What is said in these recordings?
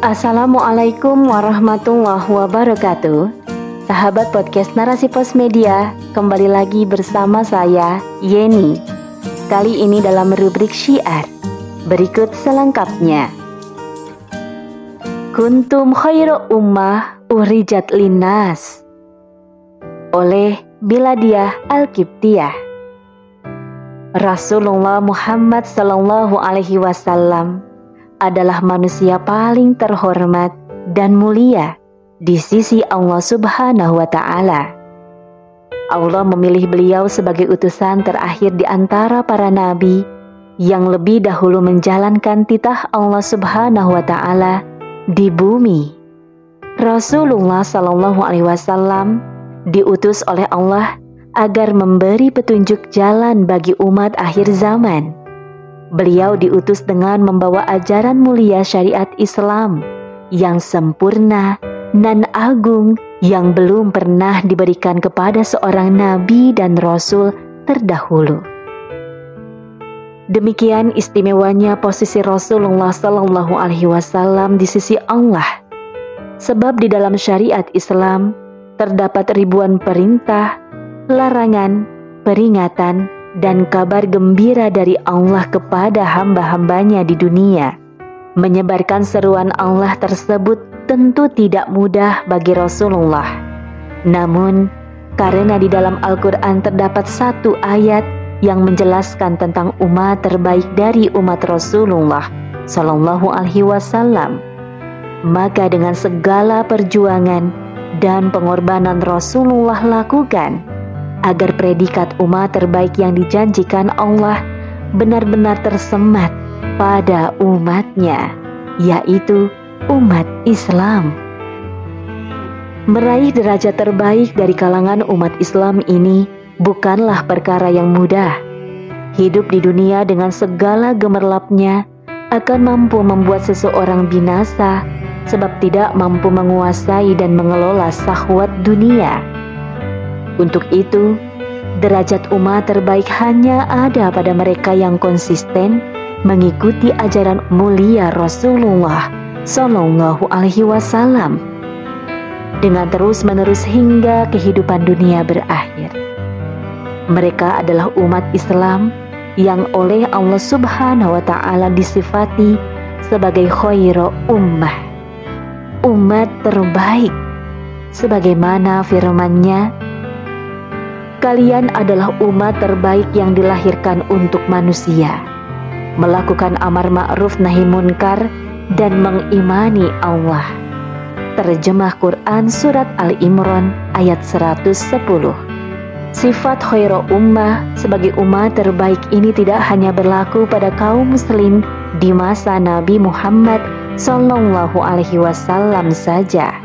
Assalamualaikum warahmatullahi wabarakatuh. Sahabat podcast Narasi Pos Media Kembali lagi bersama saya Yeni. Kali ini dalam rubrik syiar. Berikut selengkapnya. Kuntum khairu ummah urijat linas Oleh Biladiah Al-Kiptiyah Rasulullah Muhammad Sallallahu Alaihi Wasallam adalah manusia paling terhormat dan mulia di sisi Allah Subhanahu wa Ta'ala. Allah memilih beliau sebagai utusan terakhir di antara para nabi yang lebih dahulu menjalankan titah Allah Subhanahu wa Ta'ala di bumi. Rasulullah Shallallahu Alaihi Wasallam diutus oleh Allah agar memberi petunjuk jalan bagi umat akhir zaman Beliau diutus dengan membawa ajaran mulia syariat Islam yang sempurna dan agung yang belum pernah diberikan kepada seorang nabi dan rasul terdahulu. Demikian istimewanya posisi Rasulullah Sallallahu Alaihi Wasallam di sisi Allah, sebab di dalam syariat Islam terdapat ribuan perintah, larangan, peringatan, dan kabar gembira dari Allah kepada hamba-hambanya di dunia. Menyebarkan seruan Allah tersebut tentu tidak mudah bagi Rasulullah. Namun, karena di dalam Al-Quran terdapat satu ayat yang menjelaskan tentang umat terbaik dari umat Rasulullah Sallallahu Alaihi Wasallam, maka dengan segala perjuangan dan pengorbanan Rasulullah lakukan, agar predikat umat terbaik yang dijanjikan Allah benar-benar tersemat pada umatnya, yaitu umat Islam. Meraih derajat terbaik dari kalangan umat Islam ini bukanlah perkara yang mudah. Hidup di dunia dengan segala gemerlapnya akan mampu membuat seseorang binasa sebab tidak mampu menguasai dan mengelola sahwat dunia. Untuk itu, derajat umat terbaik hanya ada pada mereka yang konsisten mengikuti ajaran mulia Rasulullah Shallallahu Alaihi Wasallam dengan terus-menerus hingga kehidupan dunia berakhir. Mereka adalah umat Islam yang oleh Allah Subhanahu wa taala disifati sebagai khairu ummah. Umat terbaik sebagaimana firman-Nya Kalian adalah umat terbaik yang dilahirkan untuk manusia, melakukan amar ma'ruf nahi munkar dan mengimani Allah. Terjemah Quran Surat Al-Imran ayat 110 Sifat khairu ummah sebagai umat terbaik ini tidak hanya berlaku pada kaum muslim di masa Nabi Muhammad Sallallahu Alaihi Wasallam saja,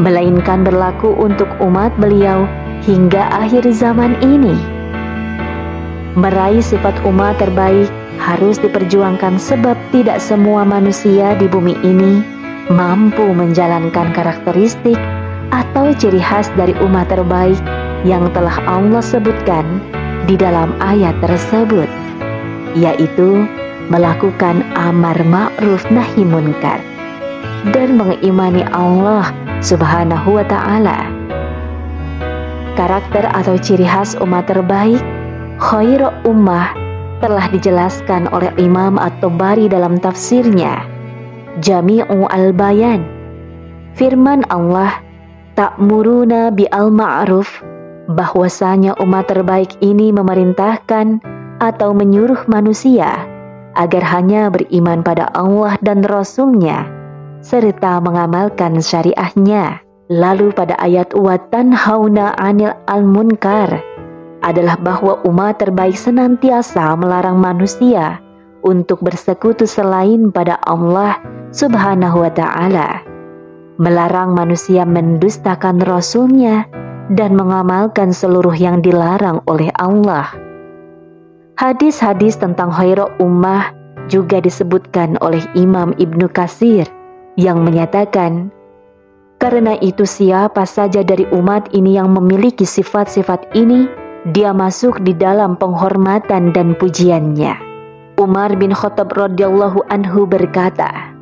melainkan berlaku untuk umat beliau hingga akhir zaman ini. Meraih sifat umat terbaik harus diperjuangkan sebab tidak semua manusia di bumi ini mampu menjalankan karakteristik atau ciri khas dari umat terbaik yang telah Allah sebutkan di dalam ayat tersebut, yaitu melakukan amar ma'ruf nahi munkar dan mengimani Allah Subhanahu wa taala karakter atau ciri khas umat terbaik, khairu ummah telah dijelaskan oleh Imam At-Tabari dalam tafsirnya, Jami'u al-Bayan. Firman Allah, Ta'muruna bi'al-ma'ruf, bahwasanya umat terbaik ini memerintahkan atau menyuruh manusia agar hanya beriman pada Allah dan Rasulnya, serta mengamalkan syariahnya. Lalu pada ayat watan hauna anil al munkar adalah bahwa umat terbaik senantiasa melarang manusia untuk bersekutu selain pada Allah Subhanahu wa taala. Melarang manusia mendustakan rasulnya dan mengamalkan seluruh yang dilarang oleh Allah. Hadis-hadis tentang khairu ummah juga disebutkan oleh Imam Ibnu Kasir yang menyatakan karena itu siapa saja dari umat ini yang memiliki sifat-sifat ini, dia masuk di dalam penghormatan dan pujiannya. Umar bin Khattab radhiyallahu anhu berkata,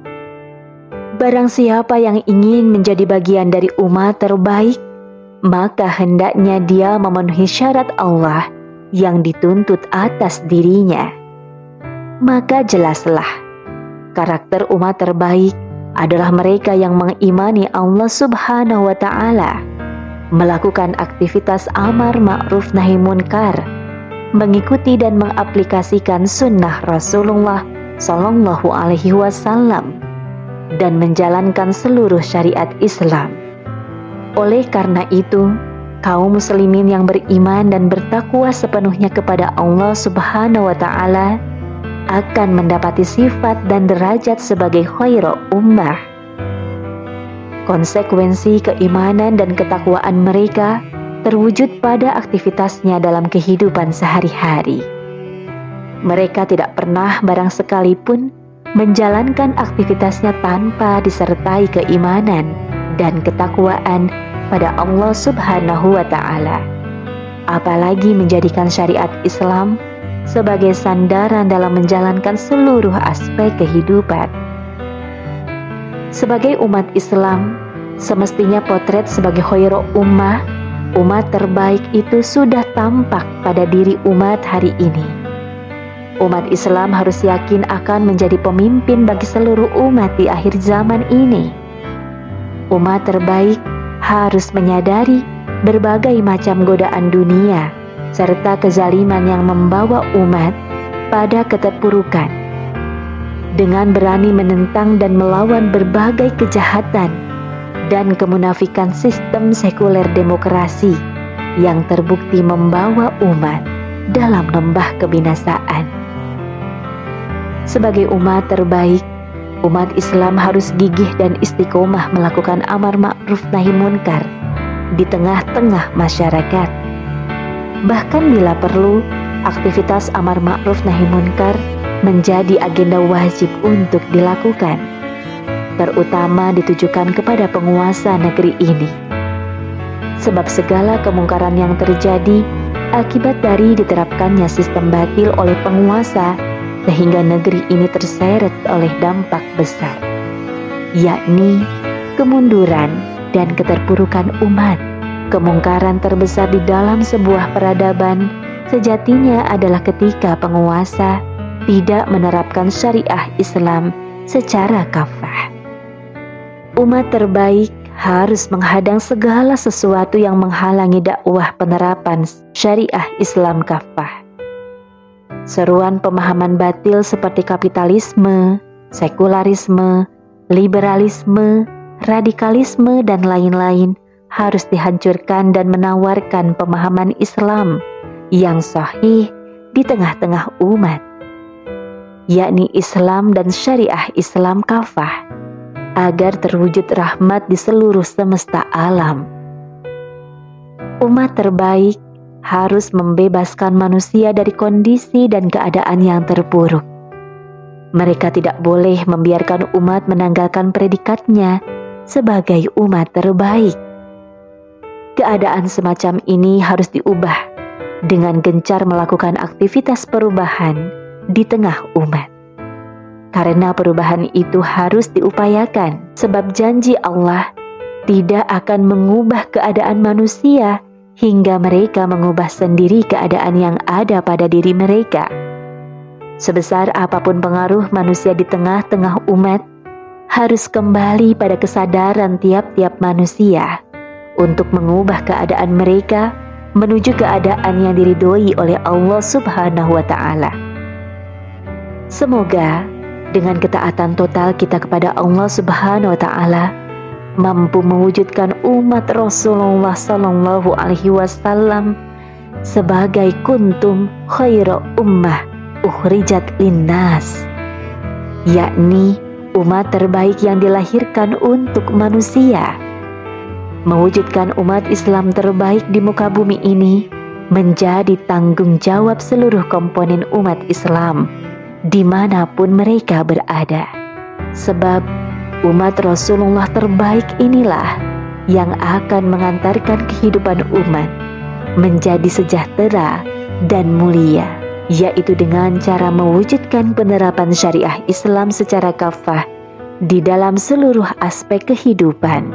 Barang siapa yang ingin menjadi bagian dari umat terbaik, maka hendaknya dia memenuhi syarat Allah yang dituntut atas dirinya. Maka jelaslah, karakter umat terbaik adalah mereka yang mengimani Allah Subhanahu wa Ta'ala, melakukan aktivitas amar ma'ruf nahi munkar, mengikuti dan mengaplikasikan sunnah Rasulullah Sallallahu Alaihi Wasallam dan menjalankan seluruh syariat Islam. Oleh karena itu, kaum muslimin yang beriman dan bertakwa sepenuhnya kepada Allah Subhanahu wa taala akan mendapati sifat dan derajat sebagai khairu ummah. Konsekuensi keimanan dan ketakwaan mereka terwujud pada aktivitasnya dalam kehidupan sehari-hari. Mereka tidak pernah barang sekalipun menjalankan aktivitasnya tanpa disertai keimanan dan ketakwaan pada Allah Subhanahu wa Ta'ala, apalagi menjadikan syariat Islam sebagai sandaran dalam menjalankan seluruh aspek kehidupan. Sebagai umat Islam, semestinya potret sebagai khairu ummah, umat terbaik itu sudah tampak pada diri umat hari ini Umat Islam harus yakin akan menjadi pemimpin bagi seluruh umat di akhir zaman ini. Umat terbaik harus menyadari berbagai macam godaan dunia serta kezaliman yang membawa umat pada keterpurukan. Dengan berani menentang dan melawan berbagai kejahatan dan kemunafikan sistem sekuler demokrasi yang terbukti membawa umat dalam lembah kebinasaan. Sebagai umat terbaik, umat Islam harus gigih dan istiqomah melakukan amar ma'ruf nahi munkar di tengah-tengah masyarakat. Bahkan bila perlu, aktivitas amar ma'ruf nahi munkar menjadi agenda wajib untuk dilakukan, terutama ditujukan kepada penguasa negeri ini. Sebab segala kemungkaran yang terjadi akibat dari diterapkannya sistem batil oleh penguasa sehingga negeri ini terseret oleh dampak besar, yakni kemunduran dan keterpurukan umat. Kemungkaran terbesar di dalam sebuah peradaban sejatinya adalah ketika penguasa tidak menerapkan syariah Islam secara kafah. Umat terbaik harus menghadang segala sesuatu yang menghalangi dakwah penerapan syariah Islam kafah. Seruan pemahaman batil seperti kapitalisme, sekularisme, liberalisme, radikalisme, dan lain-lain harus dihancurkan dan menawarkan pemahaman Islam yang sahih di tengah-tengah umat, yakni Islam dan syariah Islam kafah, agar terwujud rahmat di seluruh semesta alam. Umat terbaik harus membebaskan manusia dari kondisi dan keadaan yang terpuruk. Mereka tidak boleh membiarkan umat menanggalkan predikatnya sebagai umat terbaik. Keadaan semacam ini harus diubah dengan gencar melakukan aktivitas perubahan di tengah umat. Karena perubahan itu harus diupayakan, sebab janji Allah tidak akan mengubah keadaan manusia hingga mereka mengubah sendiri keadaan yang ada pada diri mereka. Sebesar apa pun pengaruh manusia di tengah-tengah umat, harus kembali pada kesadaran tiap-tiap manusia untuk mengubah keadaan mereka menuju keadaan yang diridhoi oleh Allah Subhanahu wa Ta'ala. Semoga dengan ketaatan total kita kepada Allah Subhanahu wa Ta'ala mampu mewujudkan umat Rasulullah Sallallahu Alaihi Wasallam sebagai kuntum khairu ummah ukhrijat linnas yakni umat terbaik yang dilahirkan untuk manusia mewujudkan umat Islam terbaik di muka bumi ini menjadi tanggung jawab seluruh komponen umat Islam di mana pun mereka berada sebab Umat Rasulullah terbaik inilah yang akan mengantarkan kehidupan umat menjadi sejahtera dan mulia, yaitu dengan cara mewujudkan penerapan syariah Islam secara kafah di dalam seluruh aspek kehidupan.